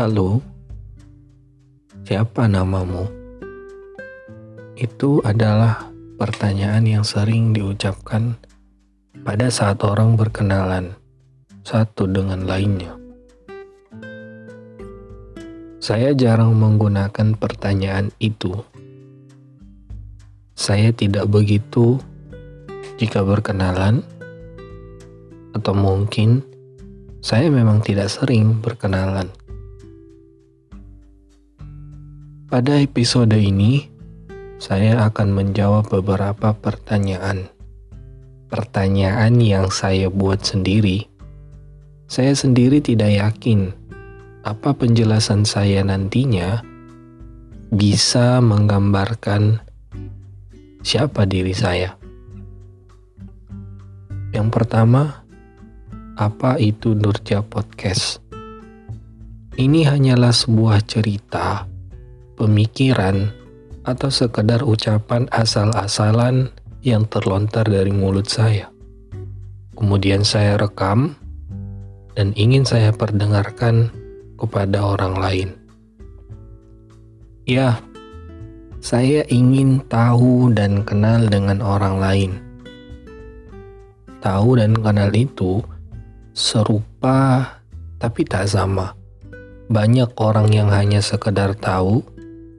Halo, siapa namamu? Itu adalah pertanyaan yang sering diucapkan pada saat orang berkenalan satu dengan lainnya. Saya jarang menggunakan pertanyaan itu. Saya tidak begitu jika berkenalan, atau mungkin saya memang tidak sering berkenalan. Pada episode ini, saya akan menjawab beberapa pertanyaan. Pertanyaan yang saya buat sendiri. Saya sendiri tidak yakin apa penjelasan saya nantinya bisa menggambarkan siapa diri saya. Yang pertama, apa itu Nurja Podcast? Ini hanyalah sebuah cerita pemikiran, atau sekedar ucapan asal-asalan yang terlontar dari mulut saya. Kemudian saya rekam dan ingin saya perdengarkan kepada orang lain. Ya, saya ingin tahu dan kenal dengan orang lain. Tahu dan kenal itu serupa tapi tak sama. Banyak orang yang hanya sekedar tahu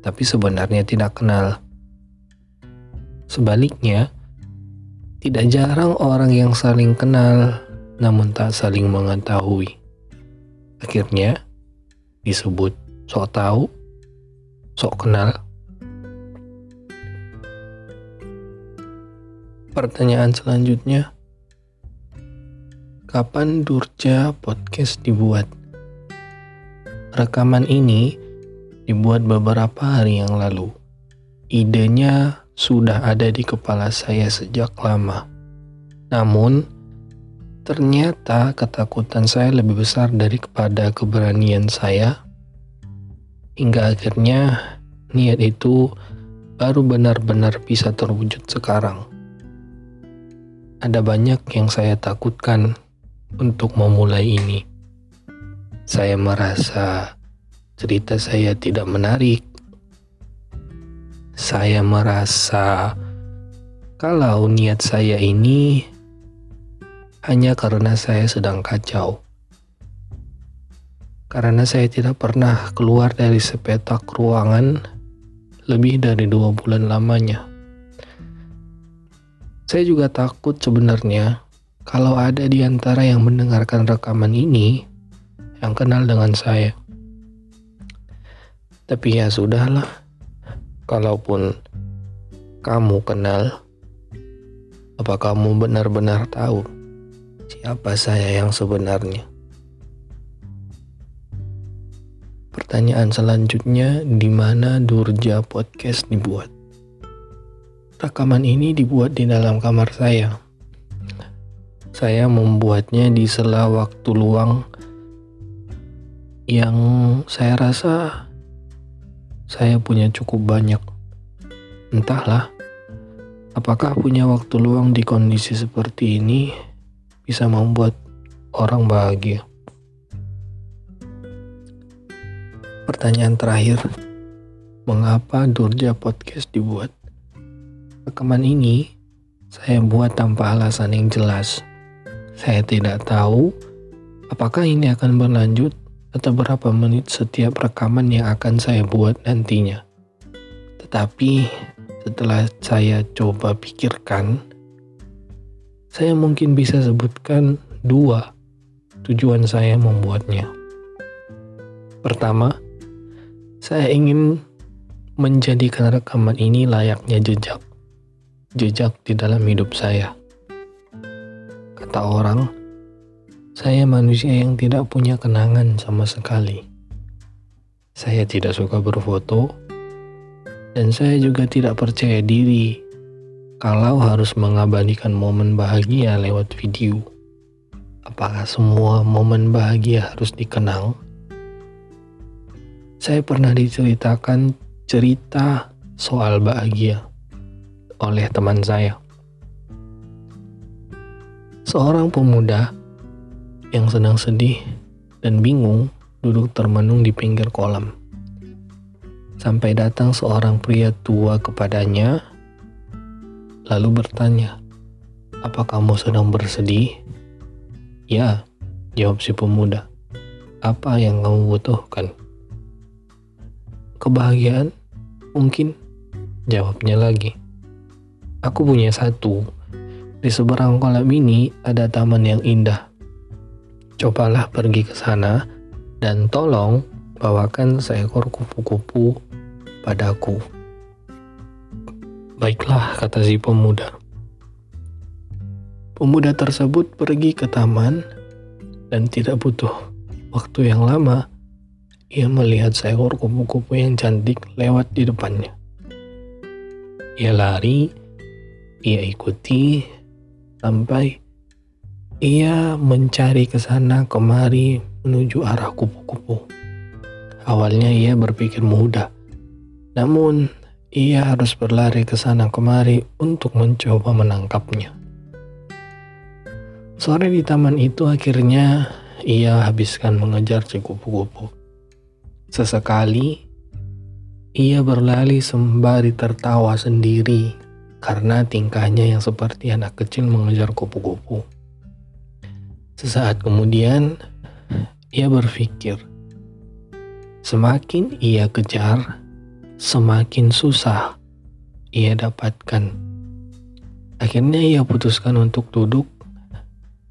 tapi sebenarnya tidak kenal. Sebaliknya, tidak jarang orang yang saling kenal namun tak saling mengetahui. Akhirnya, disebut sok tahu, sok kenal. Pertanyaan selanjutnya, kapan Durja Podcast dibuat? Rekaman ini dibuat beberapa hari yang lalu. Idenya sudah ada di kepala saya sejak lama. Namun, ternyata ketakutan saya lebih besar daripada keberanian saya. Hingga akhirnya niat itu baru benar-benar bisa terwujud sekarang. Ada banyak yang saya takutkan untuk memulai ini. Saya merasa cerita saya tidak menarik. Saya merasa kalau niat saya ini hanya karena saya sedang kacau. Karena saya tidak pernah keluar dari sepetak ruangan lebih dari dua bulan lamanya. Saya juga takut sebenarnya kalau ada di antara yang mendengarkan rekaman ini yang kenal dengan saya. Tapi ya sudahlah, kalaupun kamu kenal, apa kamu benar-benar tahu siapa saya yang sebenarnya? Pertanyaan selanjutnya, di mana Durja Podcast dibuat? Rekaman ini dibuat di dalam kamar saya. Saya membuatnya di sela waktu luang yang saya rasa saya punya cukup banyak. Entahlah, apakah punya waktu luang di kondisi seperti ini bisa membuat orang bahagia. Pertanyaan terakhir, mengapa Durja Podcast dibuat? Rekaman ini saya buat tanpa alasan yang jelas. Saya tidak tahu apakah ini akan berlanjut atau berapa menit setiap rekaman yang akan saya buat nantinya. Tetapi setelah saya coba pikirkan, saya mungkin bisa sebutkan dua tujuan saya membuatnya. Pertama, saya ingin menjadikan rekaman ini layaknya jejak. Jejak di dalam hidup saya. Kata orang, saya manusia yang tidak punya kenangan sama sekali. Saya tidak suka berfoto, dan saya juga tidak percaya diri kalau harus mengabadikan momen bahagia lewat video. Apakah semua momen bahagia harus dikenang? Saya pernah diceritakan cerita soal bahagia oleh teman saya. Seorang pemuda yang sedang sedih dan bingung duduk termenung di pinggir kolam. Sampai datang seorang pria tua kepadanya, lalu bertanya, "Apa kamu sedang bersedih?" "Ya," jawab si pemuda. "Apa yang kamu butuhkan?" "Kebahagiaan, mungkin," jawabnya lagi. "Aku punya satu." Di seberang kolam ini ada taman yang indah. Cobalah pergi ke sana dan tolong bawakan seekor kupu-kupu padaku. Baiklah, kata si pemuda. Pemuda tersebut pergi ke taman dan tidak butuh waktu yang lama. Ia melihat seekor kupu-kupu yang cantik lewat di depannya. Ia lari, ia ikuti, sampai ia mencari ke sana kemari menuju arah kupu-kupu. Awalnya ia berpikir mudah, namun ia harus berlari ke sana kemari untuk mencoba menangkapnya. Sore di taman itu akhirnya ia habiskan mengejar si kupu-kupu. Sesekali ia berlari sembari tertawa sendiri karena tingkahnya yang seperti anak kecil mengejar kupu-kupu. Sesaat kemudian, ia berpikir, semakin ia kejar, semakin susah ia dapatkan. Akhirnya ia putuskan untuk duduk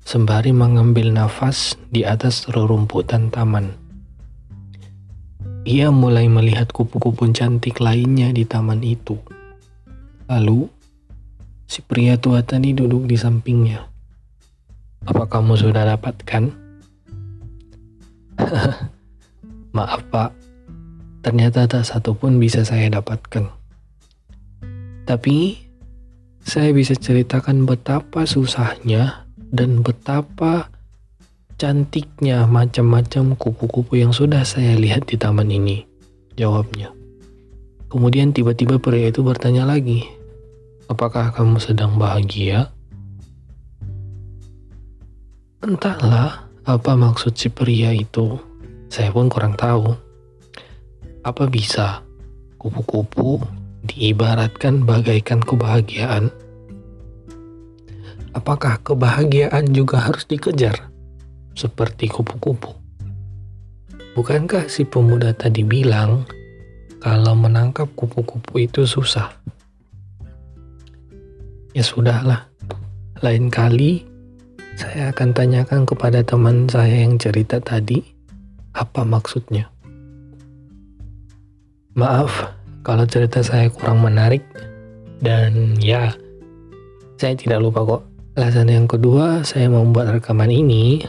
sembari mengambil nafas di atas rerumputan taman. Ia mulai melihat kupu-kupu cantik lainnya di taman itu. Lalu, Si pria tua tadi duduk di sampingnya. Apa kamu sudah dapatkan? Maaf pak, ternyata tak satu pun bisa saya dapatkan. Tapi, saya bisa ceritakan betapa susahnya dan betapa cantiknya macam-macam kupu-kupu yang sudah saya lihat di taman ini. Jawabnya. Kemudian tiba-tiba pria itu bertanya lagi, Apakah kamu sedang bahagia? Entahlah apa maksud si pria itu. Saya pun kurang tahu. Apa bisa kupu-kupu diibaratkan bagaikan kebahagiaan? Apakah kebahagiaan juga harus dikejar seperti kupu-kupu? Bukankah si pemuda tadi bilang kalau menangkap kupu-kupu itu susah? Ya sudahlah, lain kali saya akan tanyakan kepada teman saya yang cerita tadi apa maksudnya. Maaf kalau cerita saya kurang menarik dan ya saya tidak lupa kok. Alasan yang kedua saya membuat rekaman ini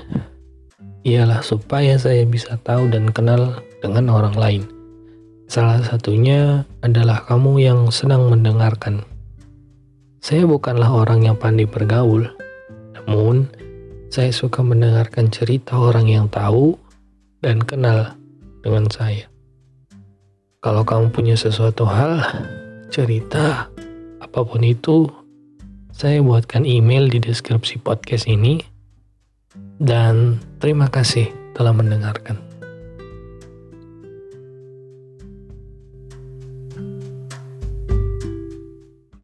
ialah supaya saya bisa tahu dan kenal dengan orang lain. Salah satunya adalah kamu yang sedang mendengarkan. Saya bukanlah orang yang pandai bergaul, namun saya suka mendengarkan cerita orang yang tahu dan kenal dengan saya. Kalau kamu punya sesuatu hal, cerita, apa pun itu, saya buatkan email di deskripsi podcast ini. Dan terima kasih telah mendengarkan.